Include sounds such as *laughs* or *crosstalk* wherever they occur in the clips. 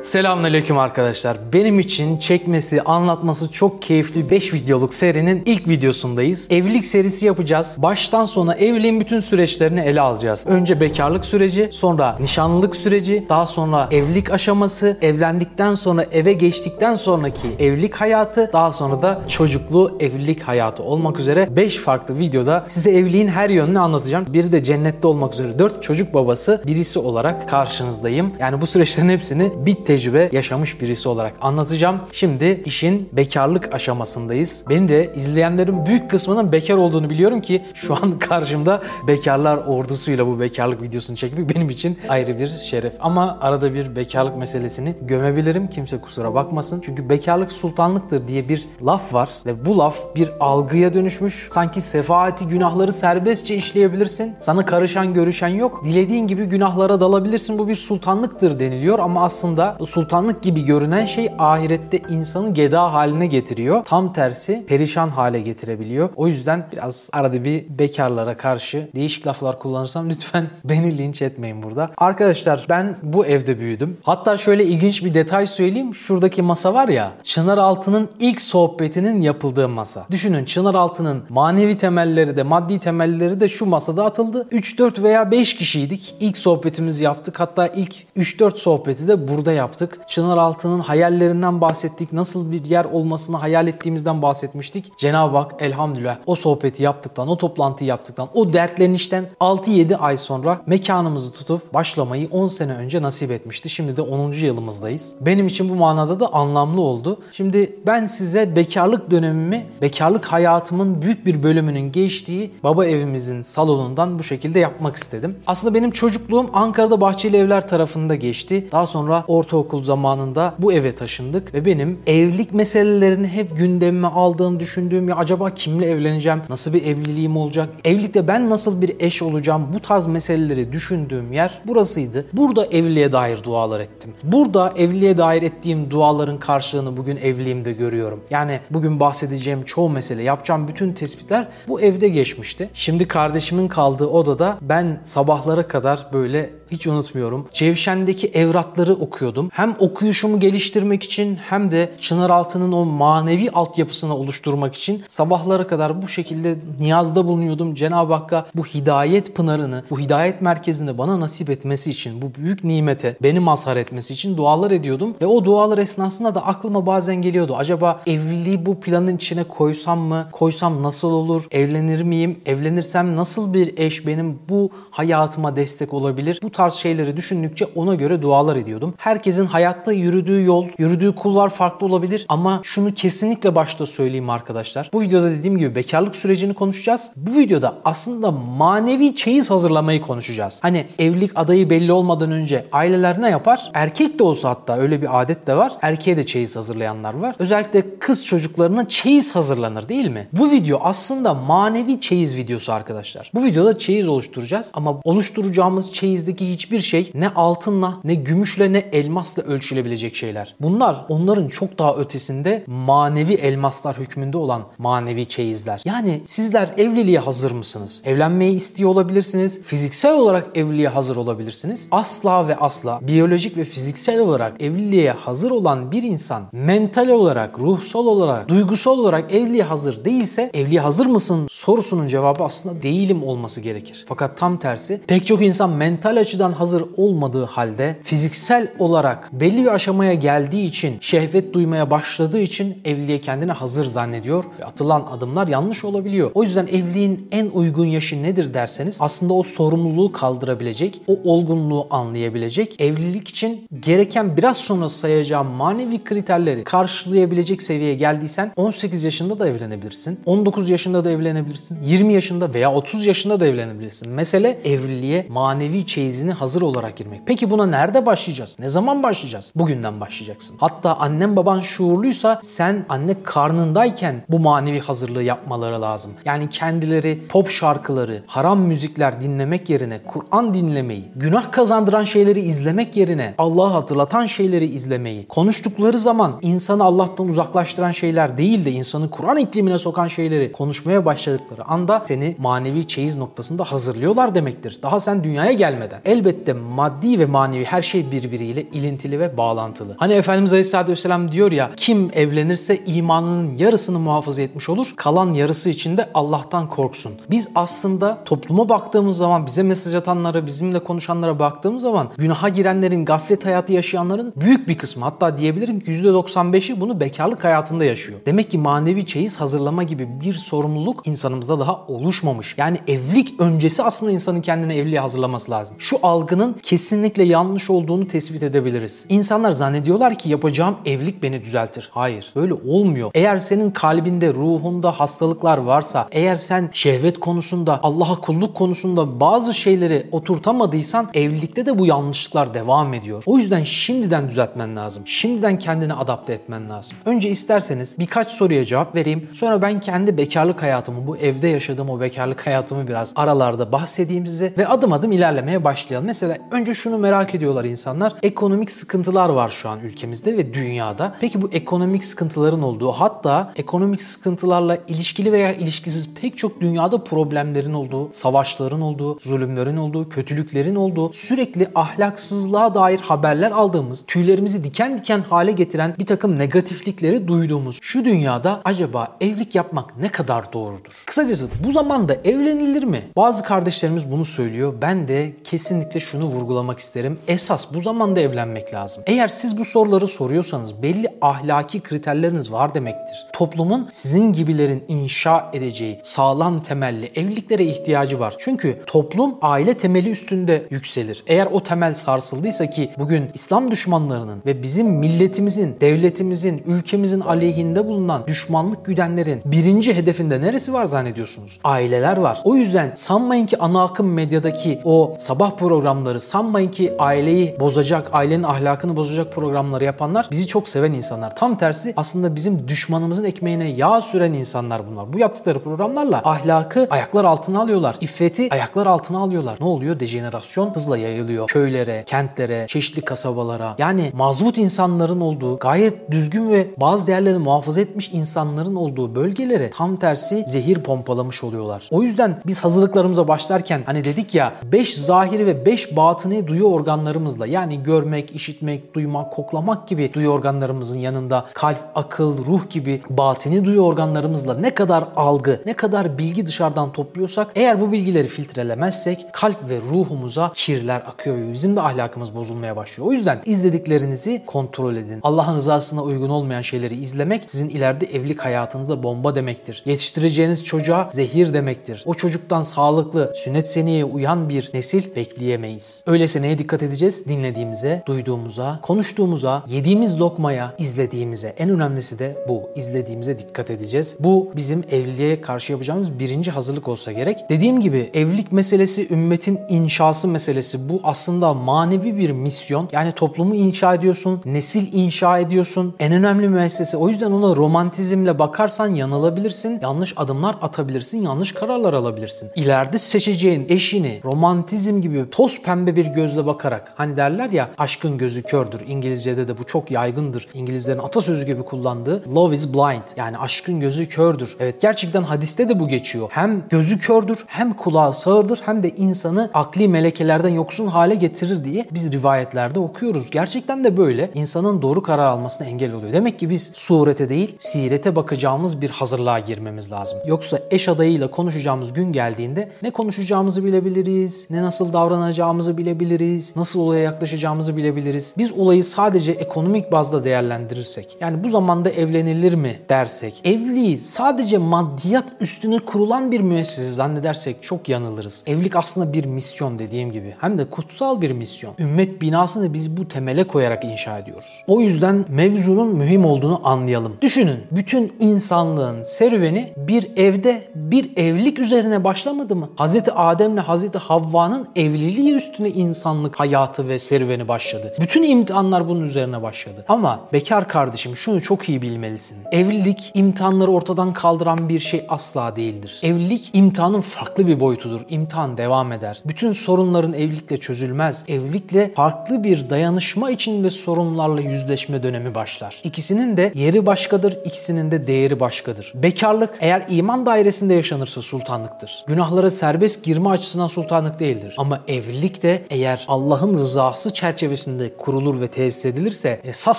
Selamünaleyküm arkadaşlar. Benim için çekmesi, anlatması çok keyifli 5 videoluk serinin ilk videosundayız. Evlilik serisi yapacağız. Baştan sona evliliğin bütün süreçlerini ele alacağız. Önce bekarlık süreci, sonra nişanlılık süreci, daha sonra evlilik aşaması, evlendikten sonra eve geçtikten sonraki evlilik hayatı, daha sonra da çocuklu evlilik hayatı olmak üzere 5 farklı videoda size evliliğin her yönünü anlatacağım. Biri de cennette olmak üzere 4 çocuk babası birisi olarak karşınızdayım. Yani bu süreçlerin hepsini bir tecrübe yaşamış birisi olarak anlatacağım. Şimdi işin bekarlık aşamasındayız. Benim de izleyenlerin büyük kısmının bekar olduğunu biliyorum ki şu an *laughs* karşımda bekarlar ordusuyla bu bekarlık videosunu çekmek benim için ayrı bir şeref. Ama arada bir bekarlık meselesini gömebilirim. Kimse kusura bakmasın. Çünkü bekarlık sultanlıktır diye bir laf var ve bu laf bir algıya dönüşmüş. Sanki sefaati günahları serbestçe işleyebilirsin. Sana karışan görüşen yok. Dilediğin gibi günahlara dalabilirsin. Bu bir sultanlıktır deniliyor ama aslında sultanlık gibi görünen şey ahirette insanı geda haline getiriyor. Tam tersi perişan hale getirebiliyor. O yüzden biraz arada bir bekarlara karşı değişik laflar kullanırsam *laughs* lütfen beni linç etmeyin burada. Arkadaşlar ben bu evde büyüdüm. Hatta şöyle ilginç bir detay söyleyeyim. Şuradaki masa var ya Çınaraltı'nın ilk sohbetinin yapıldığı masa. Düşünün Çınaraltı'nın manevi temelleri de maddi temelleri de şu masada atıldı. 3-4 veya 5 kişiydik. İlk sohbetimizi yaptık. Hatta ilk 3-4 sohbeti de burada yaptık. Çınaraltı'nın hayallerinden bahsettik. Nasıl bir yer olmasını hayal ettiğimizden bahsetmiştik. Cenab-ı Hak elhamdülillah o sohbeti yaptıktan, o toplantıyı yaptıktan, o dertlenişten 6-7 ay sonra mekanımızı tutup başlamayı 10 sene önce nasip etmişti. Şimdi de 10. yılımızdayız. Benim için bu manada da anlamlı oldu. Şimdi ben size bekarlık dönemimi, bekarlık hayatımın büyük bir bölümünün geçtiği baba evimizin salonundan bu şekilde yapmak istedim. Aslında benim çocukluğum Ankara'da Bahçeli Evler tarafında geçti. Daha sonra ortaokul zamanında bu eve taşındık ve benim evlilik meselelerini hep gündemime aldığım, düşündüğüm ya acaba kimle evleneceğim, nasıl bir evliliğim olacak, evlilikte ben nasıl bir eş olacağım bu tarz meseleleri düşündüğüm yer burasıydı. Burada evliliğe dair dualar ettim. Burada evliliğe dair ettiğim duaların karşılığını bugün evliliğimde görüyorum. Yani bugün bahsedeceğim çoğu mesele, yapacağım bütün tespitler bu evde geçmişti. Şimdi kardeşimin kaldığı odada ben sabahlara kadar böyle hiç unutmuyorum. Cevşen'deki evrakları okuyordum. Hem okuyuşumu geliştirmek için hem de Çınaraltı'nın o manevi altyapısını oluşturmak için sabahlara kadar bu şekilde niyazda bulunuyordum. Cenab-ı Hakk'a bu hidayet pınarını, bu hidayet merkezini bana nasip etmesi için, bu büyük nimete beni mazhar etmesi için dualar ediyordum. Ve o dualar esnasında da aklıma bazen geliyordu. Acaba evliliği bu planın içine koysam mı? Koysam nasıl olur? Evlenir miyim? Evlenirsem nasıl bir eş benim bu hayatıma destek olabilir? Bu tarz şeyleri düşündükçe ona göre dualar ediyordum. Herkesin hayatta yürüdüğü yol, yürüdüğü kulvar farklı olabilir ama şunu kesinlikle başta söyleyeyim arkadaşlar. Bu videoda dediğim gibi bekarlık sürecini konuşacağız. Bu videoda aslında manevi çeyiz hazırlamayı konuşacağız. Hani evlilik adayı belli olmadan önce aileler ne yapar? Erkek de olsa hatta öyle bir adet de var. Erkeğe de çeyiz hazırlayanlar var. Özellikle kız çocuklarına çeyiz hazırlanır değil mi? Bu video aslında manevi çeyiz videosu arkadaşlar. Bu videoda çeyiz oluşturacağız ama oluşturacağımız çeyizdeki hiçbir şey ne altınla ne gümüşle ne elmasla ölçülebilecek şeyler. Bunlar onların çok daha ötesinde manevi elmaslar hükmünde olan manevi çeyizler. Yani sizler evliliğe hazır mısınız? Evlenmeyi istiyor olabilirsiniz. Fiziksel olarak evliliğe hazır olabilirsiniz. Asla ve asla biyolojik ve fiziksel olarak evliliğe hazır olan bir insan mental olarak, ruhsal olarak, duygusal olarak evliliğe hazır değilse evliliğe hazır mısın sorusunun cevabı aslında değilim olması gerekir. Fakat tam tersi pek çok insan mental açıdan hazır olmadığı halde fiziksel olarak belli bir aşamaya geldiği için, şehvet duymaya başladığı için evliliğe kendini hazır zannediyor ve atılan adımlar yanlış olabiliyor. O yüzden evliliğin en uygun yaşı nedir derseniz aslında o sorumluluğu kaldırabilecek, o olgunluğu anlayabilecek, evlilik için gereken biraz sonra sayacağım manevi kriterleri karşılayabilecek seviyeye geldiysen 18 yaşında da evlenebilirsin, 19 yaşında da evlenebilirsin, 20 yaşında veya 30 yaşında da evlenebilirsin. Mesele evliliğe manevi çeyizini hazır olarak girmek. Peki buna nerede başlayacağız? Ne zaman başlayacağız? Bugünden başlayacaksın. Hatta annen baban şuurluysa sen anne karnındayken bu manevi hazırlığı yapmaları lazım. Yani kendileri pop şarkıları, haram müzikler dinlemek yerine Kur'an dinlemeyi, günah kazandıran şeyleri izlemek yerine Allah'ı hatırlatan şeyleri izlemeyi, konuştukları zaman insanı Allah'tan uzaklaştıran şeyler değil de insanı Kur'an iklimine sokan şeyleri konuşmaya başladıkları anda seni manevi çeyiz noktasında hazırlıyorlar demektir. Daha sen dünyaya gelmeden. Elbette maddi ve manevi her şey birbiriyle ilintili ve bağlantılı. Hani Efendimiz Aleyhisselatü Vesselam diyor ya kim evlenirse imanının yarısını muhafaza etmiş olur. Kalan yarısı için de Allah'tan korksun. Biz aslında topluma baktığımız zaman bize mesaj atanlara, bizimle konuşanlara baktığımız zaman günaha girenlerin, gaflet hayatı yaşayanların büyük bir kısmı hatta diyebilirim ki %95'i bunu bekarlık hayatında yaşıyor. Demek ki manevi çeyiz hazırlama gibi bir sorumluluk insanımızda daha oluşmamış. Yani evlilik öncesi aslında insanın kendine evliliğe hazırlaması lazım. Şu algının kesinlikle yanlış olduğunu tespit edebiliriz. İnsanlar zannediyorlar ki yapacağım evlilik beni düzeltir. Hayır, böyle olmuyor. Eğer senin kalbinde, ruhunda hastalıklar varsa, eğer sen şehvet konusunda, Allah'a kulluk konusunda bazı şeyleri oturtamadıysan evlilikte de bu yanlışlıklar devam ediyor. O yüzden şimdiden düzeltmen lazım. Şimdiden kendini adapte etmen lazım. Önce isterseniz birkaç soruya cevap vereyim. Sonra ben kendi bekarlık hayatımı, bu evde yaşadığım o bekarlık hayatımı biraz aralarda bahsedeyim size ve adım adım ilerlemeye başlayalım. Mesela önce şunu merak ediyorlar insanlar. Ekonomik sıkıntılar var şu an ülkemizde ve dünyada. Peki bu ekonomik sıkıntıların olduğu hatta ekonomik sıkıntılarla ilişkili veya ilişkisiz pek çok dünyada problemlerin olduğu, savaşların olduğu, zulümlerin olduğu, kötülüklerin olduğu, sürekli ahlaksızlığa dair haberler aldığımız, tüylerimizi diken diken hale getiren bir takım negatiflikleri duyduğumuz şu dünyada acaba evlilik yapmak ne kadar doğrudur? Kısacası bu zamanda evlenilir mi? Bazı kardeşlerimiz bunu söylüyor. Ben de kesinlikle şunu vurgulamak isterim. Esas bu zamanda evlenmek lazım. Eğer siz bu soruları soruyorsanız belli ahlaki kriterleriniz var demektir. Toplumun sizin gibilerin inşa edeceği sağlam temelli evliliklere ihtiyacı var. Çünkü toplum aile temeli üstünde yükselir. Eğer o temel sarsıldıysa ki bugün İslam düşmanlarının ve bizim milletimizin, devletimizin, ülkemizin aleyhinde bulunan düşmanlık güdenlerin birinci hedefinde neresi var zannediyorsunuz? Aileler var. O yüzden sanmayın ki ana akım medyadaki o sabah programları sanmayın ki aileyi bozacak, ailenin ahlakını bozacak programları yapanlar bizi çok seven insanlar. Tam tersi aslında bizim düşmanımızın ekmeğine yağ süren insanlar bunlar. Bu yaptıkları programlarla ahlakı ayaklar altına alıyorlar. İffeti ayaklar altına alıyorlar. Ne oluyor? Dejenerasyon hızla yayılıyor. Köylere, kentlere, çeşitli kasabalara. Yani mazbut insanların olduğu, gayet düzgün ve bazı değerlerini muhafaza etmiş insanların olduğu bölgelere tam tersi zehir pompalamış oluyorlar. O yüzden biz hazırlıklarımıza başlarken hani dedik ya 5 zahiri ve 5 batını duyu organlarımızla yani görmek, işitmek, duymak, koklamak gibi duyu organlarımızın yanında kalp, akıl, ruh gibi batini duyu organlarımızla ne kadar algı, ne kadar bilgi dışarıdan topluyorsak eğer bu bilgileri filtrelemezsek kalp ve ruhumuza kirler akıyor ve bizim de ahlakımız bozulmaya başlıyor. O yüzden izlediklerinizi kontrol edin. Allah'ın rızasına uygun olmayan şeyleri izlemek sizin ileride evlilik hayatınızda bomba demektir. Yetiştireceğiniz çocuğa zehir demektir. O çocuktan sağlıklı, sünnet seneye uyan bir nesil bekleyemeyiz. Öyleyse neye dikkat edeceğiz? Dinlediğimize, duyduğumuza, konuştuğumuza, yediğimiz lokmaya, izlediğimize. En önemlisi de bu. İzlediğimize dikkat edeceğiz. Bu bizim evliliğe karşı yapacağımız birinci hazırlık olsa gerek. Dediğim gibi evlilik meselesi ümmetin inşası meselesi. Bu aslında manevi bir misyon. Yani toplumu inşa ediyorsun, nesil inşa ediyorsun. En önemli müessese. O yüzden ona romantizmle bakarsan yanılabilirsin. Yanlış adımlar atabilirsin, yanlış kararlar alabilirsin. İleride seçeceğin eşini romantizm gibi toz pembe bir gözle bakarak hani derler ya aşkın gözü kördür. İngilizce'de de bu çok yaygındır. İngilizlerin atasözü gibi kullandığı love is blind. Yani aşkın gözü kördür. Evet gerçekten hadiste de bu geçiyor. Hem gözü kördür, hem kulağı sağırdır, hem de insanı akli melekelerden yoksun hale getirir diye biz rivayetlerde okuyoruz. Gerçekten de böyle. İnsanın doğru karar almasına engel oluyor. Demek ki biz surete değil, sirete bakacağımız bir hazırlığa girmemiz lazım. Yoksa eş adayıyla konuşacağımız gün geldiğinde ne konuşacağımızı bilebiliriz, ne nasıl davranacağımızı bilebiliriz, nasıl olaya yaklaşacağımızı bilebiliriz. Biz olayı sadece ekonomik bazda değerlendirirsek, yani bu zamanda evlenilir mi dersek, evliliği sadece maddiyat üstüne kurulan bir müessese zannedersek çok yanılırız. Evlilik aslında bir misyon dediğim gibi. Hem de kutsal bir misyon. Ümmet binasını biz bu temele koyarak inşa ediyoruz. O yüzden mevzunun mühim olduğunu anlayalım. Düşünün bütün insanlığın serüveni bir evde bir evlilik üzerine başlamadı mı? Hz. Adem'le Hz. Havva'nın evliliği üstüne insanlık hayatı ve serüveni başladı. Bütün imtihanlar bunun üzerine başladı. Ama bekar kardeşim şunu çok iyi bilmelisin. Evlilik imtihanları ortadan kaldıran bir şey asla değildir. Evlilik imtihanın farklı bir boyutudur. İmtihan devam eder. Bütün sorunların evlilikle çözülmez. Evlilikle farklı bir dayanışma içinde sorunlarla yüzleşme dönemi başlar. İkisinin de yeri başkadır, ikisinin de değeri başkadır. Bekarlık eğer iman dairesinde yaşanırsa sultanlıktır. Günahlara serbest girme açısından sultanlık değildir. Ama evlilik evlilik de eğer Allah'ın rızası çerçevesinde kurulur ve tesis edilirse esas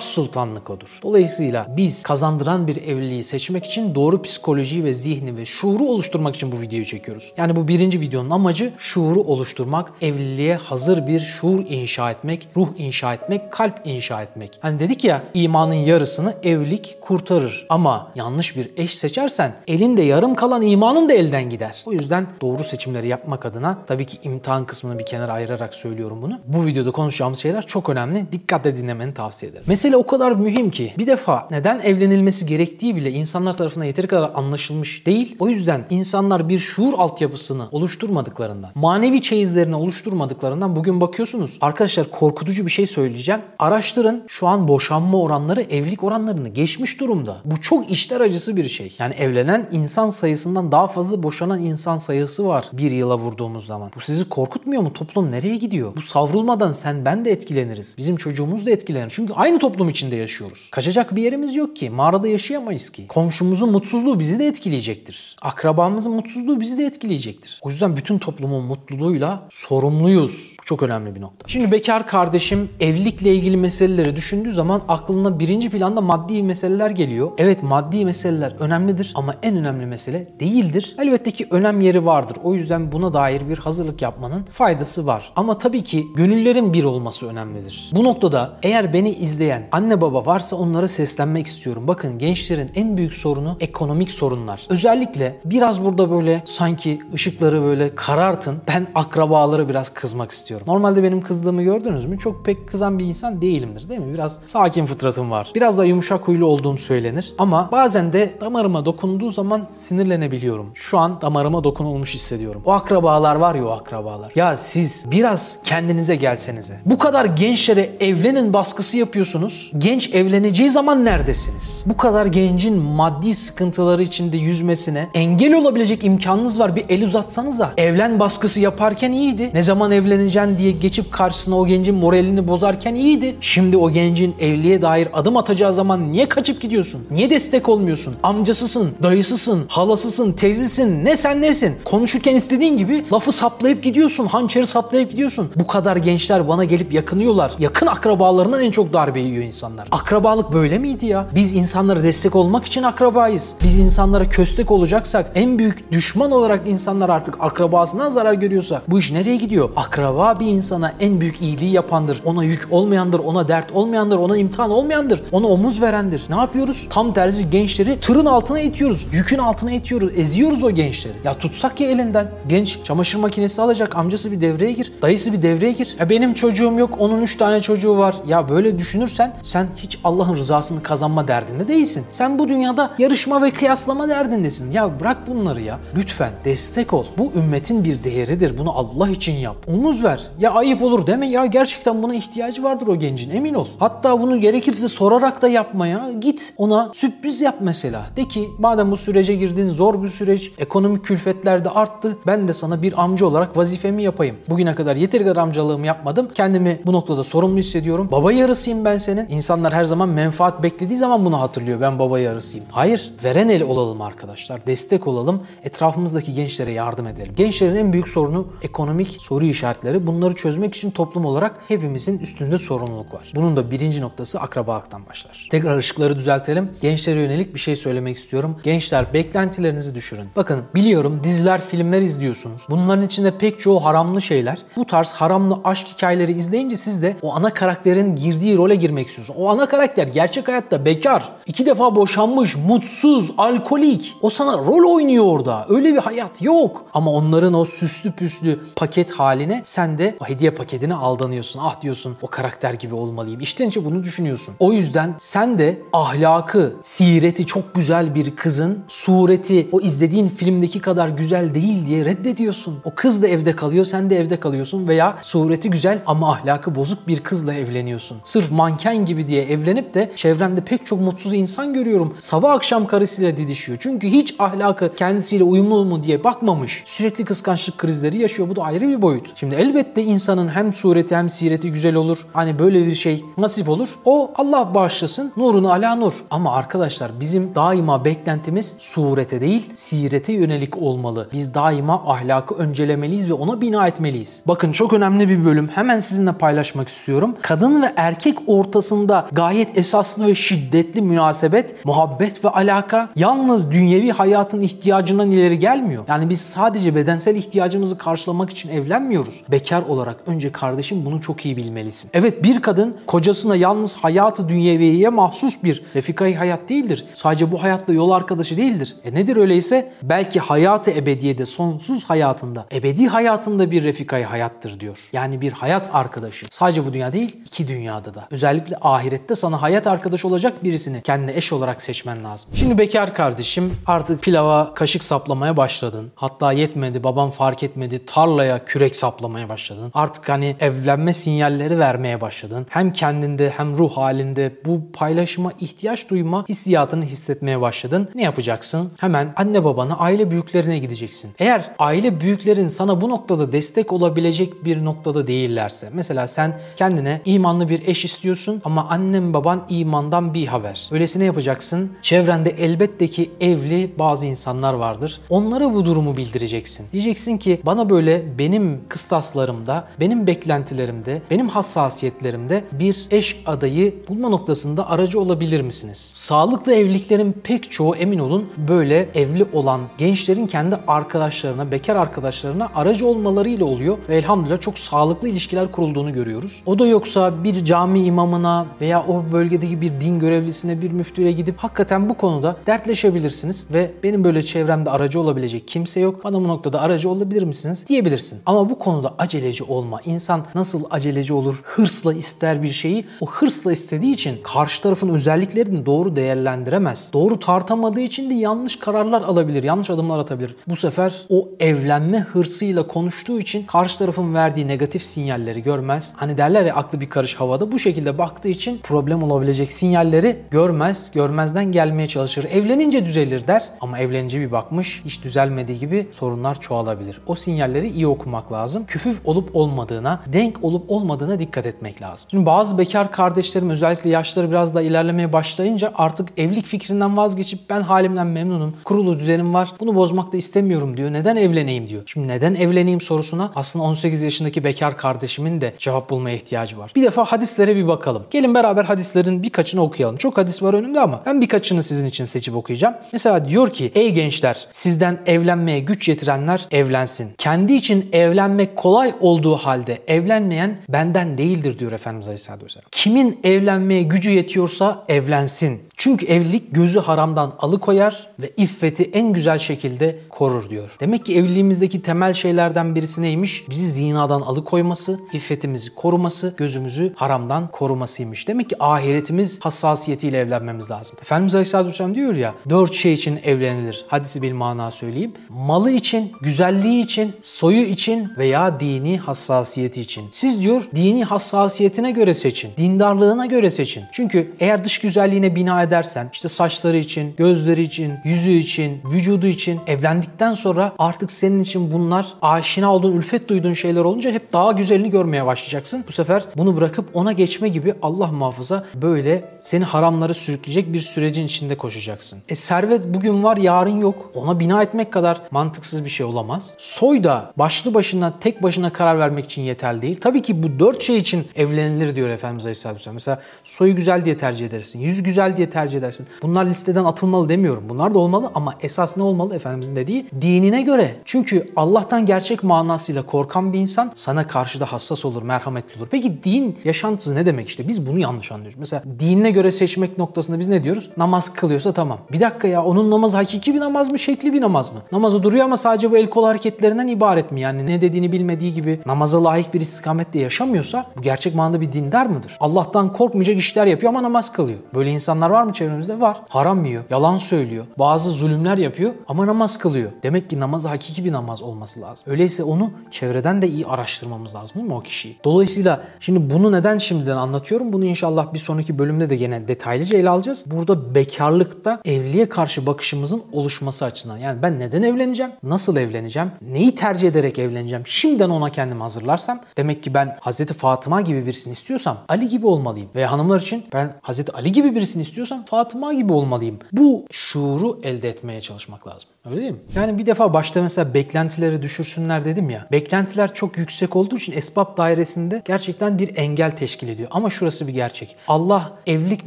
sultanlık odur. Dolayısıyla biz kazandıran bir evliliği seçmek için doğru psikolojiyi ve zihni ve şuuru oluşturmak için bu videoyu çekiyoruz. Yani bu birinci videonun amacı şuuru oluşturmak, evliliğe hazır bir şuur inşa etmek, ruh inşa etmek, kalp inşa etmek. Hani dedik ya imanın yarısını evlilik kurtarır. Ama yanlış bir eş seçersen elinde yarım kalan imanın da elden gider. O yüzden doğru seçimleri yapmak adına tabii ki imtihan kısmını bir kenara ayırarak söylüyorum bunu. Bu videoda konuşacağımız şeyler çok önemli. Dikkatle dinlemeni tavsiye ederim. Mesele o kadar mühim ki bir defa neden evlenilmesi gerektiği bile insanlar tarafından yeteri kadar anlaşılmış değil. O yüzden insanlar bir şuur altyapısını oluşturmadıklarından, manevi çeyizlerini oluşturmadıklarından bugün bakıyorsunuz. Arkadaşlar korkutucu bir şey söyleyeceğim. Araştırın şu an boşanma oranları evlilik oranlarını geçmiş durumda. Bu çok işler acısı bir şey. Yani evlenen insan sayısından daha fazla boşanan insan sayısı var bir yıla vurduğumuz zaman. Bu sizi korkutmuyor mu? Toplum nereye gidiyor? Bu savrulmadan sen ben de etkileniriz. Bizim çocuğumuz da etkilenir. Çünkü aynı toplum içinde yaşıyoruz. Kaçacak bir yerimiz yok ki. Mağarada yaşayamayız ki. Komşumuzun mutsuzluğu bizi de etkileyecektir. Akrabamızın mutsuzluğu bizi de etkileyecektir. O yüzden bütün toplumun mutluluğuyla sorumluyuz. Bu çok önemli bir nokta. Şimdi bekar kardeşim evlilikle ilgili meseleleri düşündüğü zaman aklına birinci planda maddi meseleler geliyor. Evet maddi meseleler önemlidir ama en önemli mesele değildir. Elbette ki önem yeri vardır. O yüzden buna dair bir hazırlık yapmanın faydası var. Ama tabii ki gönüllerin bir olması önemlidir. Bu noktada eğer beni izleyen anne baba varsa onlara seslenmek istiyorum. Bakın gençlerin en büyük sorunu ekonomik sorunlar. Özellikle biraz burada böyle sanki ışıkları böyle karartın. Ben akrabalara biraz kızmak istiyorum. Normalde benim kızdığımı gördünüz mü? Çok pek kızan bir insan değilimdir değil mi? Biraz sakin fıtratım var. Biraz da yumuşak huylu olduğum söylenir. Ama bazen de damarıma dokunduğu zaman sinirlenebiliyorum. Şu an damarıma dokunulmuş hissediyorum. O akrabalar var ya o akrabalar. Ya siz biraz kendinize gelsenize. Bu kadar gençlere evlenin baskısı yapıyorsunuz. Genç evleneceği zaman neredesiniz? Bu kadar gencin maddi sıkıntıları içinde yüzmesine engel olabilecek imkanınız var. Bir el uzatsanıza. Evlen baskısı yaparken iyiydi. Ne zaman evleneceksin diye geçip karşısına o gencin moralini bozarken iyiydi. Şimdi o gencin evliliğe dair adım atacağı zaman niye kaçıp gidiyorsun? Niye destek olmuyorsun? Amcasısın, dayısısın, halasısın, teyzisin, ne sen nesin? Konuşurken istediğin gibi lafı saplayıp gidiyorsun, hançeri saplayıp gidiyorsun. Bu kadar gençler bana gelip yakınıyorlar. Yakın akrabalarından en çok darbe yiyor insanlar. Akrabalık böyle miydi ya? Biz insanlara destek olmak için akrabayız. Biz insanlara köstek olacaksak, en büyük düşman olarak insanlar artık akrabasından zarar görüyorsa bu iş nereye gidiyor? Akraba bir insana en büyük iyiliği yapandır. Ona yük olmayandır, ona dert olmayandır, ona imtihan olmayandır. Ona omuz verendir. Ne yapıyoruz? Tam tersi gençleri tırın altına itiyoruz. Yükün altına itiyoruz. Eziyoruz o gençleri. Ya tutsak ya elinden. Genç çamaşır makinesi alacak. Amcası bir devreye gir. Dayısı bir devreye gir. Ya benim çocuğum yok. Onun üç tane çocuğu var. Ya böyle düşünürsen sen hiç Allah'ın rızasını kazanma derdinde değilsin. Sen bu dünyada yarışma ve kıyaslama derdindesin. Ya bırak bunları ya. Lütfen destek ol. Bu ümmetin bir değeridir. Bunu Allah için yap. Omuz ver. Ya ayıp olur deme ya gerçekten buna ihtiyacı vardır o gencin emin ol. Hatta bunu gerekirse sorarak da yapma ya. Git ona sürpriz yap mesela. De ki madem bu sürece girdin zor bir süreç, ekonomik külfetler de arttı. Ben de sana bir amca olarak vazifemi yapayım. Bugüne kadar yeteri kadar amcalığımı yapmadım. Kendimi bu noktada sorumlu hissediyorum. Baba yarısıyım ben senin. İnsanlar her zaman menfaat beklediği zaman bunu hatırlıyor. Ben baba yarısıyım. Hayır. Veren el olalım arkadaşlar. Destek olalım. Etrafımızdaki gençlere yardım edelim. Gençlerin en büyük sorunu ekonomik soru işaretleri. Bunları çözmek için toplum olarak hepimizin üstünde sorumluluk var. Bunun da birinci noktası akrabalıktan başlar. Tekrar ışıkları düzeltelim. Gençlere yönelik bir şey söylemek istiyorum. Gençler beklentilerinizi düşürün. Bakın biliyorum diziler, filmler izliyorsunuz. Bunların içinde pek çoğu haramlı şeyler. Bu tarz haramlı aşk hikayeleri izleyince siz de o ana karakterin girdiği role girmek istiyorsun. O ana karakter gerçek hayatta bekar, iki defa boşanmış, mutsuz, alkolik. O sana rol oynuyor orada. Öyle bir hayat yok. Ama onların o süslü püslü paket haline sen de o hediye paketine aldanıyorsun. Ah diyorsun o karakter gibi olmalıyım. İşten içe bunu düşünüyorsun. O yüzden sen de ahlakı, sireti çok güzel bir kızın sureti o izlediğin filmdeki kadar güzel değil diye reddediyorsun. O kız da evde kalıyor, sen de evde kalıyorsun veya sureti güzel ama ahlakı bozuk bir kızla evleniyorsun. Sırf manken gibi diye evlenip de çevremde pek çok mutsuz insan görüyorum. Sabah akşam karısıyla didişiyor. Çünkü hiç ahlakı kendisiyle uyumlu mu diye bakmamış. Sürekli kıskançlık krizleri yaşıyor. Bu da ayrı bir boyut. Şimdi elbette insanın hem sureti hem sireti güzel olur. Hani böyle bir şey nasip olur. O Allah bağışlasın. Nurunu ala nur. Ama arkadaşlar bizim daima beklentimiz surete değil sirete yönelik olmalı. Biz daima ahlakı öncelemeliyiz ve ona bina etmeliyiz etmeliyiz. Bakın çok önemli bir bölüm. Hemen sizinle paylaşmak istiyorum. Kadın ve erkek ortasında gayet esaslı ve şiddetli münasebet, muhabbet ve alaka yalnız dünyevi hayatın ihtiyacından ileri gelmiyor. Yani biz sadece bedensel ihtiyacımızı karşılamak için evlenmiyoruz. Bekar olarak önce kardeşim bunu çok iyi bilmelisin. Evet bir kadın kocasına yalnız hayatı dünyeviye mahsus bir refikayı hayat değildir. Sadece bu hayatta yol arkadaşı değildir. E nedir öyleyse? Belki hayatı ebediyede, sonsuz hayatında, ebedi hayatında bir refikayı hayattır diyor. Yani bir hayat arkadaşı. Sadece bu dünya değil, iki dünyada da. Özellikle ahirette sana hayat arkadaşı olacak birisini kendine eş olarak seçmen lazım. Şimdi bekar kardeşim artık pilava kaşık saplamaya başladın. Hatta yetmedi, babam fark etmedi, tarlaya kürek saplamaya başladın. Artık hani evlenme sinyalleri vermeye başladın. Hem kendinde hem ruh halinde bu paylaşıma ihtiyaç duyma hissiyatını hissetmeye başladın. Ne yapacaksın? Hemen anne babana, aile büyüklerine gideceksin. Eğer aile büyüklerin sana bu noktada destek olabilecek bir noktada değillerse, mesela sen kendine imanlı bir eş istiyorsun ama annem baban imandan bir haber. Öylesine yapacaksın. Çevrende elbette ki evli bazı insanlar vardır. Onlara bu durumu bildireceksin. Diyeceksin ki bana böyle benim kıstaslarımda, benim beklentilerimde, benim hassasiyetlerimde bir eş adayı bulma noktasında aracı olabilir misiniz? Sağlıklı evliliklerin pek çoğu emin olun böyle evli olan gençlerin kendi arkadaşlarına, bekar arkadaşlarına aracı olmalarıyla oluyor ve elhamdülillah çok sağlıklı ilişkiler kurulduğunu görüyoruz. O da yoksa bir cami imamına veya o bölgedeki bir din görevlisine, bir müftüye gidip hakikaten bu konuda dertleşebilirsiniz ve benim böyle çevremde aracı olabilecek kimse yok. Bana bu noktada aracı olabilir misiniz? diyebilirsin. Ama bu konuda aceleci olma. İnsan nasıl aceleci olur? Hırsla ister bir şeyi. O hırsla istediği için karşı tarafın özelliklerini doğru değerlendiremez. Doğru tartamadığı için de yanlış kararlar alabilir, yanlış adımlar atabilir. Bu sefer o evlenme hırsıyla konuştuğu için karşı tarafın verdiği negatif sinyalleri görmez. Hani derler ya aklı bir karış havada bu şekilde baktığı için problem olabilecek sinyalleri görmez, görmezden gelmeye çalışır. Evlenince düzelir der ama evlenince bir bakmış hiç düzelmediği gibi sorunlar çoğalabilir. O sinyalleri iyi okumak lazım. Küfüf olup olmadığına, denk olup olmadığına dikkat etmek lazım. Şimdi bazı bekar kardeşlerim özellikle yaşları biraz daha ilerlemeye başlayınca artık evlilik fikrinden vazgeçip ben halimden memnunum, kurulu düzenim var, bunu bozmak da istemiyorum diyor. Neden evleneyim diyor. Şimdi neden evleneyim sorusuna aslında 18 yaşındaki bekar kardeşimin de cevap bulmaya ihtiyacı var. Bir defa hadislere bir bakalım. Gelin beraber hadislerin birkaçını okuyalım. Çok hadis var önümde ama ben birkaçını sizin için seçip okuyacağım. Mesela diyor ki ey gençler sizden evlenmeye güç yetirenler evlensin. Kendi için evlenmek kolay olduğu halde evlenmeyen benden değildir diyor Efendimiz Aleyhisselatü Vesselam. Kimin evlenmeye gücü yetiyorsa evlensin. Çünkü evlilik gözü haramdan alıkoyar ve iffeti en güzel şekilde korur diyor. Demek ki evliliğimizdeki temel şeylerden birisi neymiş? Bizi zinadan alıkoyması, iffetimizi koruması, gözümüzü haramdan korumasıymış. Demek ki ahiretimiz hassasiyetiyle evlenmemiz lazım. Efendimiz Aleyhisselatü Vesselam diyor ya, dört şey için evlenilir. Hadisi bir mana söyleyeyim. Malı için, güzelliği için, soyu için veya dini hassasiyeti için. Siz diyor dini hassasiyetine göre seçin. Dindarlığına göre seçin. Çünkü eğer dış güzelliğine bina edersen işte saçları için, gözleri için, yüzü için, vücudu için evlendikten sonra artık senin için bunlar aşina olduğun, ülfet duyduğun şeyler olunca hep daha güzelini görmeye başlayacaksın. Bu sefer bunu bırakıp ona geçme gibi Allah muhafaza böyle seni haramları sürükleyecek bir sürecin içinde koşacaksın. E servet bugün var yarın yok. Ona bina etmek kadar mantıksız bir şey olamaz. Soy da başlı başına tek başına karar vermek için yeterli değil. Tabii ki bu dört şey için evlenilir diyor Efendimiz Aleyhisselatü Vesselam. Mesela soyu güzel diye tercih edersin. Yüz güzel diye tercih edersin. Bunlar listeden atılmalı demiyorum. Bunlar da olmalı ama esas ne olmalı Efendimizin dediği? Dinine göre. Çünkü Allah'tan gerçek manasıyla korkan bir insan sana karşı da hassas olur, merhametli olur. Peki din yaşantısı ne demek işte? Biz bunu yanlış anlıyoruz. Mesela dinine göre seçmek noktasında biz ne diyoruz? Namaz kılıyorsa tamam. Bir dakika ya onun namazı hakiki bir namaz mı, şekli bir namaz mı? Namazı duruyor ama sadece bu el kol hareketlerinden ibaret mi? Yani ne dediğini bilmediği gibi namaza layık bir istikamette yaşamıyorsa bu gerçek manada bir dindar mıdır? Allah'tan korkmayacak işler yapıyor ama namaz kılıyor. Böyle insanlar var mı çevremizde? Var. Haram yiyor, yalan söylüyor, bazı zulümler yapıyor ama namaz kılıyor. Demek ki namazı hakiki bir namaz olması lazım. Öyleyse onu çevreden de iyi araştırmamız lazım değil mi o kişiyi? Dolayısıyla şimdi bunu neden şimdiden anlatıyorum? Bunu inşallah bir sonraki bölümde de gene detaylıca ele alacağız. Burada bekarlıkta evliliğe karşı bakışımızın oluşması açısından. Yani ben neden evleneceğim? Nasıl evleneceğim? Neyi tercih ederek evleneceğim? Şimdiden ona kendimi hazırlarsam demek ki ben Hazreti Fatıma gibi birisini istiyorsam Ali gibi olmalıyım. Ve hanımlar için ben Hazreti Ali gibi birisini istiyorsam Fatıma gibi olmalıyım. Bu şuuru elde etmeye çalışmak lazım. Öyle değil mi? Yani bir defa başta mesela beklentileri düşürsünler dedim ya. Beklentiler çok yüksek olduğu için esbab dairesinde gerçekten bir engel teşkil ediyor. Ama şurası bir gerçek. Allah evlilik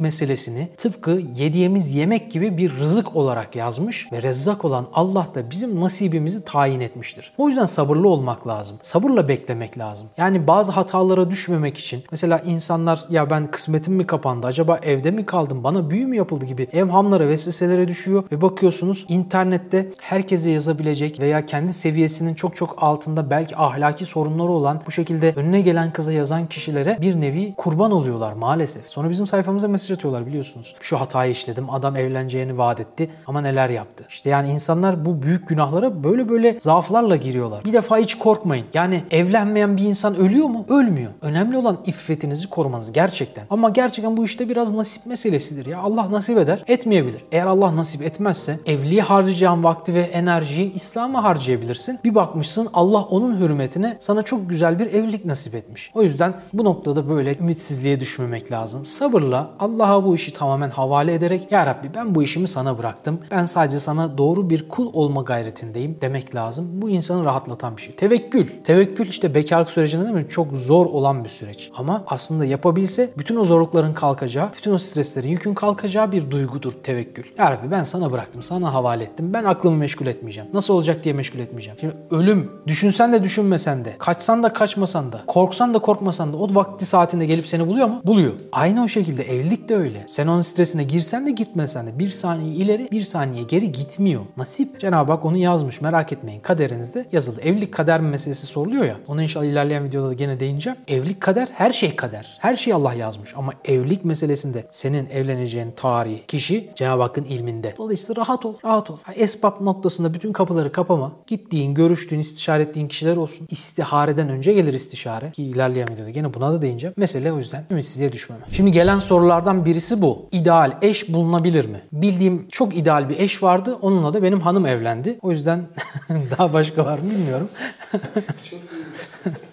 meselesini tıpkı yediğimiz yemek gibi bir rızık olarak yazmış ve rezzak olan Allah da bizim nasibimizi tayin etmiştir. O yüzden sabırlı olmak lazım. Sabırla beklemek lazım. Yani bazı hatalara düşmemek için mesela insanlar ya ben kısmetim mi kapandı acaba evde mi kaldım bana büyü mü yapıldı gibi evhamlara vesveselere düşüyor ve bakıyorsunuz internette herkese yazabilecek veya kendi seviyesinin çok çok altında belki ahlaki sorunları olan bu şekilde önüne gelen kıza yazan kişilere bir nevi kurban oluyorlar maalesef. Sonra bizim sayfamıza mesaj atıyorlar biliyorsunuz. Şu hatayı işledim adam evleneceğini vaat etti ama neler yaptı. İşte yani insanlar bu büyük günahlara böyle böyle zaaflarla giriyorlar. Bir defa hiç korkmayın. Yani evlenmeyen bir insan ölüyor mu? Ölmüyor. Önemli olan iffetinizi korumanız gerçekten. Ama gerçekten bu işte biraz nasip meselesidir ya. Allah nasip eder, etmeyebilir. Eğer Allah nasip etmezse evliliğe harcayacağın vakti ve enerjiyi İslam'a harcayabilirsin. Bir bakmışsın Allah onun hürmetine sana çok güzel bir evlilik nasip etmiş. O yüzden bu noktada böyle ümitsizliğe düşmemek lazım. Sabırla Allah'a bu işi tamamen havale ederek Ya Rabbi ben bu işimi sana bıraktım. Ben sadece sana doğru bir kul olma gayretindeyim demek lazım. Bu insanı rahatlatan bir şey. Tevekkül. Tevekkül işte bekarlık sürecinde değil mi? Çok zor olan bir süreç. Ama aslında yapabilse bütün o zorlukların kalkacağı, bütün o streslerin yükün kalkacağı bir duygudur tevekkül. Ya Rabbi ben sana bıraktım, sana havale ettim. Ben aklımı meşgul etmeyeceğim. Nasıl olacak diye meşgul etmeyeceğim. Şimdi ölüm, düşünsen de düşünmesen de, kaçsan da kaçmasan da, korksan da korkmasan da o vakti saatinde gelip seni buluyor mu? Buluyor. Aynı o şekilde evlilik de öyle. Sen onun stresine girsen de gitmesen de bir saniye ileri, bir saniye geri gitmiyor. Nasip. Cenab-ı Hak onu yazmış merak etmeyin. Kaderinizde yazılı. Evlilik kader meselesi soruluyor ya. Ona inşallah ilerleyen videoda da gene değineceğim. Evlilik kader, her şey kader. Her şey Allah yazmış. Ama evlilik meselesinde senin evleneceğin tarih, kişi Cenab-ı Hakk'ın ilminde. Dolayısıyla rahat ol, rahat ol. Esbab noktasında bütün kapıları kapama. Gittiğin, görüştüğün, istişare ettiğin kişiler olsun. İstihareden önce gelir istişare. Ki ilerleyen videoda gene buna da değineceğim. Mesele o yüzden ümitsizliğe düşmeme. Şimdi gelen sorulardan birisi bu. İdeal eş bulunabilir mi? Bildiğim çok ideal bir eş vardı. Onunla da benim hanım evlendi. O yüzden *laughs* daha başka var mı bilmiyorum.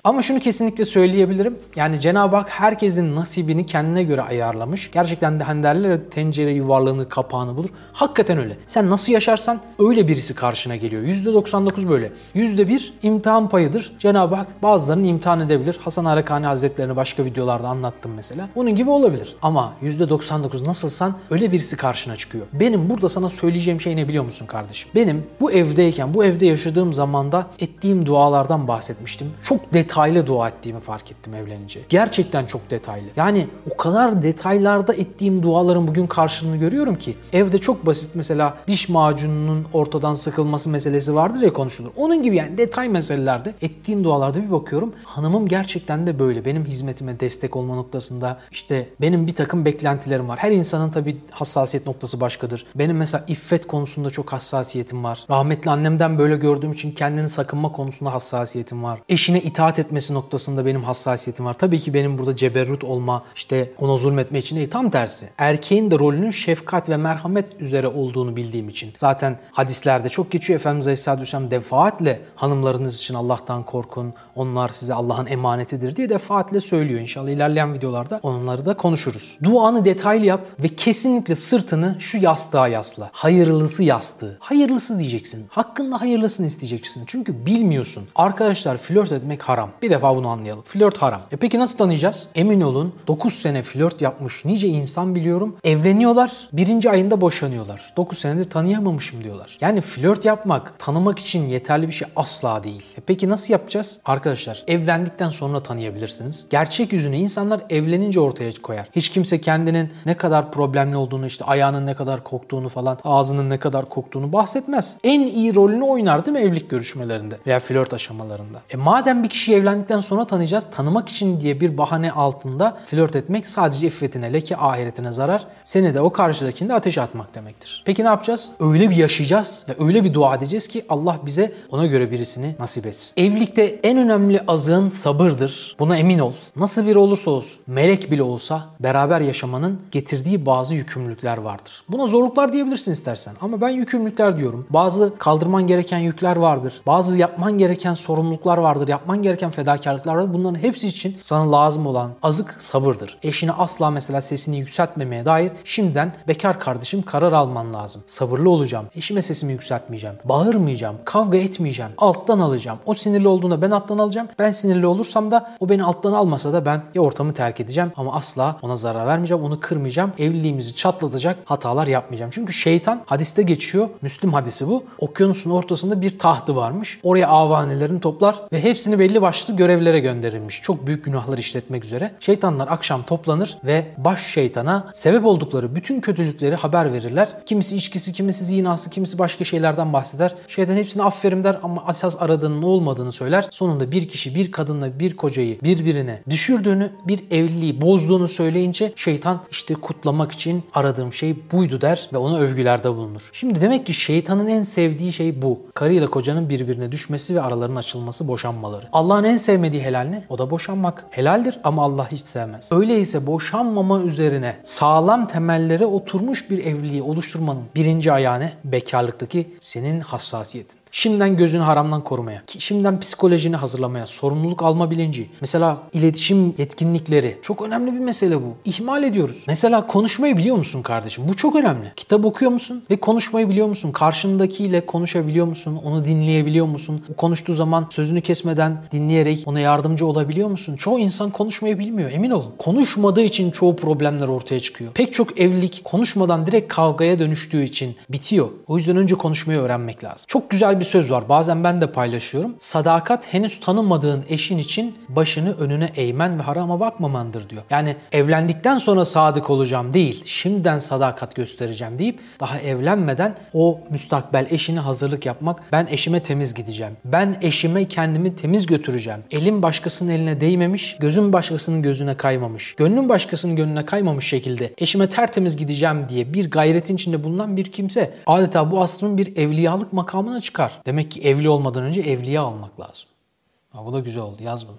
Ama şunu kesinlikle söyleyebilirim. Yani Cenab-ı Hak herkesin nasibini kendine göre ayarlamış. Gerçekten de hani derler tencere yuvarlığını kapağını bulur. Hakikaten öyle. Sen nasıl yaşarsan öyle birisi karşına geliyor. %99 böyle. %1 imtihan payıdır. Cenab-ı Hak bazılarını imtihan edebilir. Hasan Arakani Hazretlerini başka videolarda anlattım mesela. Onun gibi olabilir. Ama %99 nasılsan öyle birisi karşına çıkıyor. Benim burada sana söyleyeceğim şey ne biliyor musun kardeşim? Benim bu evdeyken, bu evde yaşadığım zamanda ettiğim dualardan bahsetmiştim. Çok detaylı dua ettiğimi fark ettim evlenince. Gerçekten çok detaylı. Yani o kadar detaylarda ettiğim duaların bugün karşılığını görüyorum ki evde çok basit mesela diş macununun ortadan sıkılması meselesi vardır ya konuşulur. Onun gibi yani detay meselelerde ettiğim dualarda bir bakıyorum hanımım gerçekten de böyle. Benim hizmetime destek olma noktasında işte benim bir takım beklentilerim var. Her insanın tabii hassasiyet noktası başkadır. Benim mesela iffet konusunda çok hassasiyetim var. Rahmetli annemden böyle gördüğüm için kendini sakınma konusunda hassasiyetim var. Eşine itaat etmesi noktasında benim hassasiyetim var. Tabii ki benim burada ceberrut olma, işte ona zulmetme için değil. Tam tersi. Erkeğin de rolünün şefkat ve merhamet üzere olduğunu bildiğim için. Zaten hadislerde çok geçiyor Efendimiz Aleyhisselatü Vesselam defaatle hanımlarınız için Allah'tan korkun. Onlar size Allah'ın emanetidir diye defaatle söylüyor. İnşallah ilerleyen videolarda onları da konuşuruz. Duanı detaylı yap ve kesinlikle sırtını şu yastığa yasla. Hayırlısı yastığı. Hayırlısı diyeceksin. Hakkında hayırlısını isteyeceksin. Çünkü bilmiyorsun. Arkadaşlar flört etmek haram. Bir defa bunu anlayalım. Flört haram. E peki nasıl tanıyacağız? Emin olun 9 sene flört yapmış nice insan biliyorum. Evleniyorlar. Birinci ayında boşanıyorlar. 9 senedir tanıyamamışım diyorlar. Yani flört yapmak, tanımak için yeterli bir şey asla değil. E peki nasıl yapacağız? Arkadaşlar evlendikten sonra tanıyabilirsiniz. Gerçek yüzünü insanlar evlenince ortaya koyar. Hiç kimse kendinin ne kadar problemli olduğunu işte ayağının ne kadar koktuğunu falan ağzının ne kadar koktuğunu bahsetmez. En iyi rolünü oynar değil mi evlilik görüşmelerinde veya flört aşamalarında. E madem bir kişiyi evlendikten sonra tanıyacağız. Tanımak için diye bir bahane altında flört etmek sadece iffetine leke ahiretine zarar. Seni de o karşıdakini de ateşe atmak demektir. Peki ne yapacağız? Öyle bir yaşayacağız ve öyle bir dua edeceğiz ki Allah bize ona göre birisini nasip etsin. Evlilikte en önemli azığın sabırdır. Buna emin ol. Nasıl biri olursa olsun, melek bile olsa beraber yaşamanın getirdiği bazı yükümlülükler vardır. Buna zorluklar diyebilirsin istersen ama ben yükümlülükler diyorum. Bazı kaldırman gereken yükler vardır. Bazı yapman gereken sorumluluklar vardır. Yapman gereken gereken fedakarlıklar var. Bunların hepsi için sana lazım olan azık sabırdır. Eşine asla mesela sesini yükseltmemeye dair şimdiden bekar kardeşim karar alman lazım. Sabırlı olacağım. Eşime sesimi yükseltmeyeceğim. Bağırmayacağım. Kavga etmeyeceğim. Alttan alacağım. O sinirli olduğunda ben alttan alacağım. Ben sinirli olursam da o beni alttan almasa da ben ya ortamı terk edeceğim ama asla ona zarar vermeyeceğim. Onu kırmayacağım. Evliliğimizi çatlatacak hatalar yapmayacağım. Çünkü şeytan hadiste geçiyor. Müslüm hadisi bu. Okyanusun ortasında bir tahtı varmış. Oraya avanelerini toplar ve hepsini belli başlı görevlere gönderilmiş. Çok büyük günahlar işletmek üzere. Şeytanlar akşam toplanır ve baş şeytana sebep oldukları bütün kötülükleri haber verirler. Kimisi içkisi, kimisi zinası, kimisi başka şeylerden bahseder. Şeytan hepsini aferin der ama asas aradığının olmadığını söyler. Sonunda bir kişi bir kadınla bir kocayı birbirine düşürdüğünü, bir evliliği bozduğunu söyleyince şeytan işte kutlamak için aradığım şey buydu der ve ona övgülerde bulunur. Şimdi demek ki şeytanın en sevdiği şey bu. Karıyla kocanın birbirine düşmesi ve aralarının açılması, boşanmaları. Allah'ın en sevmediği helal ne? O da boşanmak. Helaldir ama Allah hiç sevmez. Öyleyse boşanmama üzerine sağlam temellere oturmuş bir evliliği oluşturmanın birinci ayağı ne? Bekarlıktaki senin hassasiyetin. Şimdiden gözünü haramdan korumaya, şimdiden psikolojini hazırlamaya, sorumluluk alma bilinci. Mesela iletişim yetkinlikleri. Çok önemli bir mesele bu. İhmal ediyoruz. Mesela konuşmayı biliyor musun kardeşim? Bu çok önemli. Kitap okuyor musun? Ve konuşmayı biliyor musun? Karşındakiyle konuşabiliyor musun? Onu dinleyebiliyor musun? O konuştuğu zaman sözünü kesmeden dinleyerek ona yardımcı olabiliyor musun? Çoğu insan konuşmayı bilmiyor. Emin olun. Konuşmadığı için çoğu problemler ortaya çıkıyor. Pek çok evlilik konuşmadan direkt kavgaya dönüştüğü için bitiyor. O yüzden önce konuşmayı öğrenmek lazım. Çok güzel bir söz var. Bazen ben de paylaşıyorum. Sadakat henüz tanımadığın eşin için başını önüne eğmen ve harama bakmamandır diyor. Yani evlendikten sonra sadık olacağım değil, şimdiden sadakat göstereceğim deyip daha evlenmeden o müstakbel eşine hazırlık yapmak. Ben eşime temiz gideceğim. Ben eşime kendimi temiz götüreceğim. Elim başkasının eline değmemiş, gözüm başkasının gözüne kaymamış. Gönlüm başkasının gönlüne kaymamış şekilde eşime tertemiz gideceğim diye bir gayretin içinde bulunan bir kimse adeta bu asrın bir evliyalık makamına çıkar. Demek ki evli olmadan önce evliya almak lazım. Ha, bu da güzel oldu. Yaz bunu.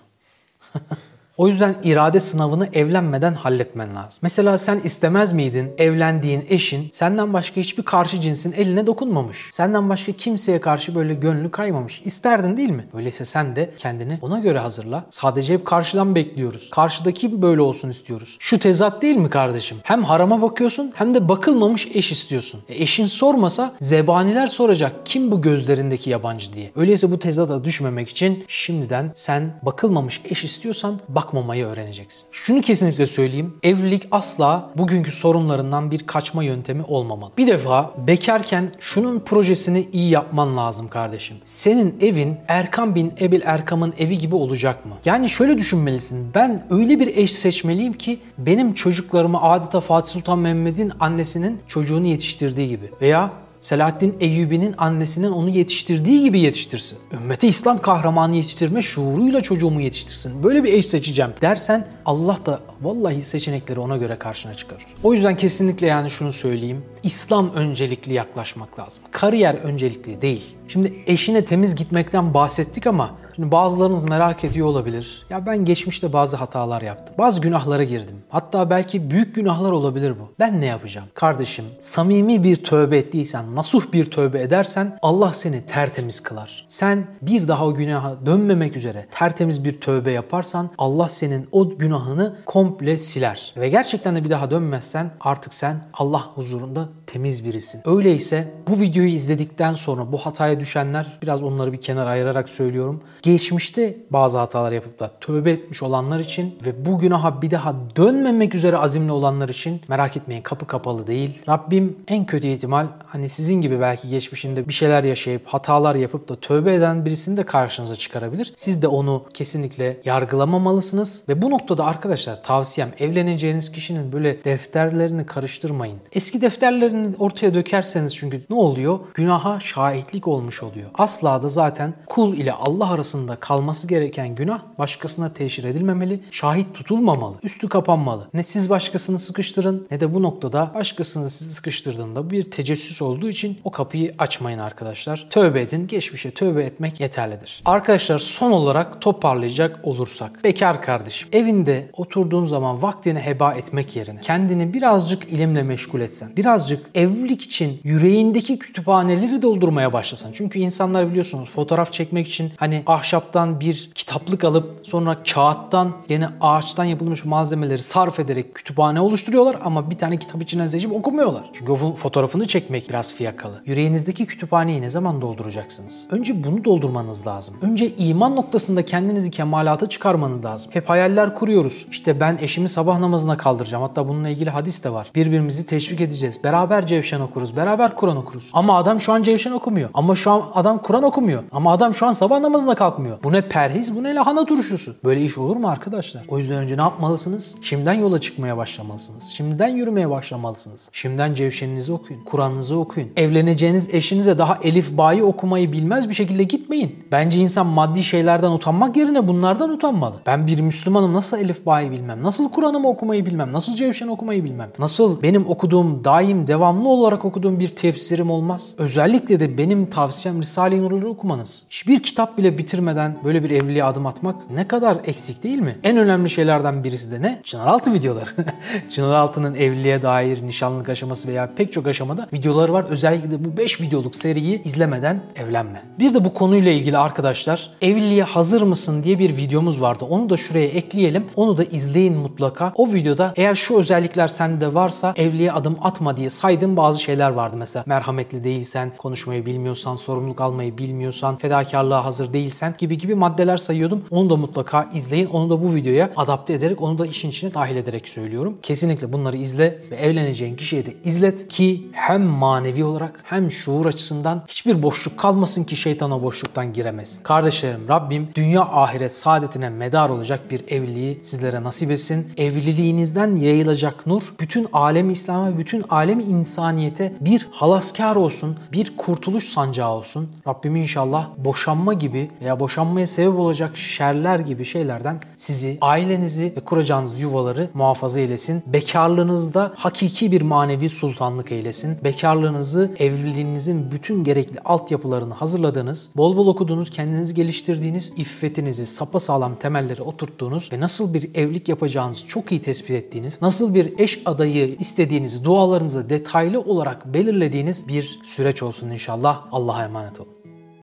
*laughs* O yüzden irade sınavını evlenmeden halletmen lazım. Mesela sen istemez miydin evlendiğin eşin senden başka hiçbir karşı cinsin eline dokunmamış. Senden başka kimseye karşı böyle gönlü kaymamış. İsterdin değil mi? Öyleyse sen de kendini ona göre hazırla. Sadece hep karşıdan bekliyoruz. Karşıdaki böyle olsun istiyoruz. Şu tezat değil mi kardeşim? Hem harama bakıyorsun hem de bakılmamış eş istiyorsun. E eşin sormasa zebaniler soracak kim bu gözlerindeki yabancı diye. Öyleyse bu tezata düşmemek için şimdiden sen bakılmamış eş istiyorsan bak bakmamayı öğreneceksin. Şunu kesinlikle söyleyeyim. Evlilik asla bugünkü sorunlarından bir kaçma yöntemi olmamalı. Bir defa bekarken şunun projesini iyi yapman lazım kardeşim. Senin evin Erkam bin Ebil Erkam'ın evi gibi olacak mı? Yani şöyle düşünmelisin. Ben öyle bir eş seçmeliyim ki benim çocuklarımı adeta Fatih Sultan Mehmet'in annesinin çocuğunu yetiştirdiği gibi. Veya Selahaddin Eyyubi'nin annesinin onu yetiştirdiği gibi yetiştirsin. Ümmeti İslam kahramanı yetiştirme şuuruyla çocuğumu yetiştirsin. Böyle bir eş seçeceğim dersen Allah da vallahi seçenekleri ona göre karşına çıkarır. O yüzden kesinlikle yani şunu söyleyeyim. İslam öncelikli yaklaşmak lazım. Kariyer öncelikli değil. Şimdi eşine temiz gitmekten bahsettik ama Şimdi bazılarınız merak ediyor olabilir. Ya ben geçmişte bazı hatalar yaptım. Bazı günahlara girdim. Hatta belki büyük günahlar olabilir bu. Ben ne yapacağım? Kardeşim samimi bir tövbe ettiysen, nasuh bir tövbe edersen Allah seni tertemiz kılar. Sen bir daha o günaha dönmemek üzere tertemiz bir tövbe yaparsan Allah senin o günahını komple siler. Ve gerçekten de bir daha dönmezsen artık sen Allah huzurunda temiz birisin. Öyleyse bu videoyu izledikten sonra bu hataya düşenler biraz onları bir kenara ayırarak söylüyorum geçmişte bazı hatalar yapıp da tövbe etmiş olanlar için ve bu günaha bir daha dönmemek üzere azimli olanlar için merak etmeyin kapı kapalı değil. Rabbim en kötü ihtimal hani sizin gibi belki geçmişinde bir şeyler yaşayıp hatalar yapıp da tövbe eden birisini de karşınıza çıkarabilir. Siz de onu kesinlikle yargılamamalısınız ve bu noktada arkadaşlar tavsiyem evleneceğiniz kişinin böyle defterlerini karıştırmayın. Eski defterlerini ortaya dökerseniz çünkü ne oluyor? Günaha şahitlik olmuş oluyor. Asla da zaten kul ile Allah arasında kalması gereken günah başkasına teşhir edilmemeli, şahit tutulmamalı, üstü kapanmalı. Ne siz başkasını sıkıştırın ne de bu noktada başkasını sizi sıkıştırdığında bir tecessüs olduğu için o kapıyı açmayın arkadaşlar. Tövbe edin, geçmişe tövbe etmek yeterlidir. Arkadaşlar son olarak toparlayacak olursak. Bekar kardeşim, evinde oturduğun zaman vaktini heba etmek yerine kendini birazcık ilimle meşgul etsen, birazcık birazcık evlilik için yüreğindeki kütüphaneleri doldurmaya başlasan. Çünkü insanlar biliyorsunuz fotoğraf çekmek için hani ahşaptan bir kitaplık alıp sonra kağıttan yine ağaçtan yapılmış malzemeleri sarf ederek kütüphane oluşturuyorlar ama bir tane kitap içinden seçip okumuyorlar. Çünkü o fotoğrafını çekmek biraz fiyakalı. Yüreğinizdeki kütüphaneyi ne zaman dolduracaksınız? Önce bunu doldurmanız lazım. Önce iman noktasında kendinizi kemalata çıkarmanız lazım. Hep hayaller kuruyoruz. İşte ben eşimi sabah namazına kaldıracağım. Hatta bununla ilgili hadis de var. Birbirimizi teşvik edeceğiz. Beraber cevşen okuruz. Beraber Kur'an okuruz. Ama adam şu an cevşen okumuyor. Ama şu an adam Kur'an okumuyor. Ama adam şu an sabah namazına kalkmıyor. Bu ne perhiz, bu ne lahana turşusu. Böyle iş olur mu arkadaşlar? O yüzden önce ne yapmalısınız? Şimdiden yola çıkmaya başlamalısınız. Şimdiden yürümeye başlamalısınız. Şimdiden cevşeninizi okuyun. Kur'an'ınızı okuyun. Evleneceğiniz eşinize daha elif bayı okumayı bilmez bir şekilde gitmeyin. Bence insan maddi şeylerden utanmak yerine bunlardan utanmalı. Ben bir Müslümanım nasıl elif bayı bilmem? Nasıl Kur'an'ımı okumayı bilmem? Nasıl cevşen okumayı bilmem? Nasıl benim okuduğum daim devamlı olarak okuduğum bir tefsirim olmaz? Özellikle de benim tavsiyem Risale-i Nur'u okumanız. Hiçbir kitap bile bitirmeden böyle bir evliliğe adım atmak ne kadar eksik değil mi? En önemli şeylerden birisi de ne? Çınaraltı videoları. *laughs* Çınaraltı'nın evliliğe dair nişanlık aşaması veya pek çok aşamada videoları var. Özellikle de bu 5 videoluk seriyi izlemeden evlenme. Bir de bu konuyla ilgili arkadaşlar evliliğe hazır mısın diye bir videomuz vardı. Onu da şuraya ekleyelim. Onu da izleyin mutlaka. O videoda eğer şu özellikler sende varsa evliliğe adım atma diye saydığım bazı şeyler vardı. Mesela merhametli değilsen, konuşmayı bilmiyorsan, sorumluluk almayı bilmiyorsan, fedakarlığa hazır değilsen gibi gibi maddeler sayıyordum. Onu da mutlaka izleyin. Onu da bu videoya adapte ederek, onu da işin içine dahil ederek söylüyorum. Kesinlikle bunları izle ve evleneceğin kişiye de izlet ki hem manevi olarak hem şuur açısından hiçbir boşluk kalmasın ki şeytan o boşluktan giremesin. Kardeşlerim Rabbim dünya ahiret saadetine medar olacak bir evliliği sizlere nasip etsin. Evliliğinizden yayılacak nur bütün alem İslam'a, bütün insaniyete bir halaskar olsun, bir kurtuluş sancağı olsun. Rabbim inşallah boşanma gibi veya boşanmaya sebep olacak şerler gibi şeylerden sizi, ailenizi ve kuracağınız yuvaları muhafaza eylesin. Bekarlığınızda hakiki bir manevi sultanlık eylesin. Bekarlığınızı evliliğinizin bütün gerekli altyapılarını hazırladığınız, bol bol okuduğunuz, kendinizi geliştirdiğiniz, iffetinizi sapasağlam temelleri oturttuğunuz ve nasıl bir evlilik yapacağınızı çok iyi tespit ettiğiniz, nasıl bir eş adayı istediğinizi dualarınızı detaylı olarak belirlediğiniz bir süreç olsun inşallah. Allah'a emanet olun.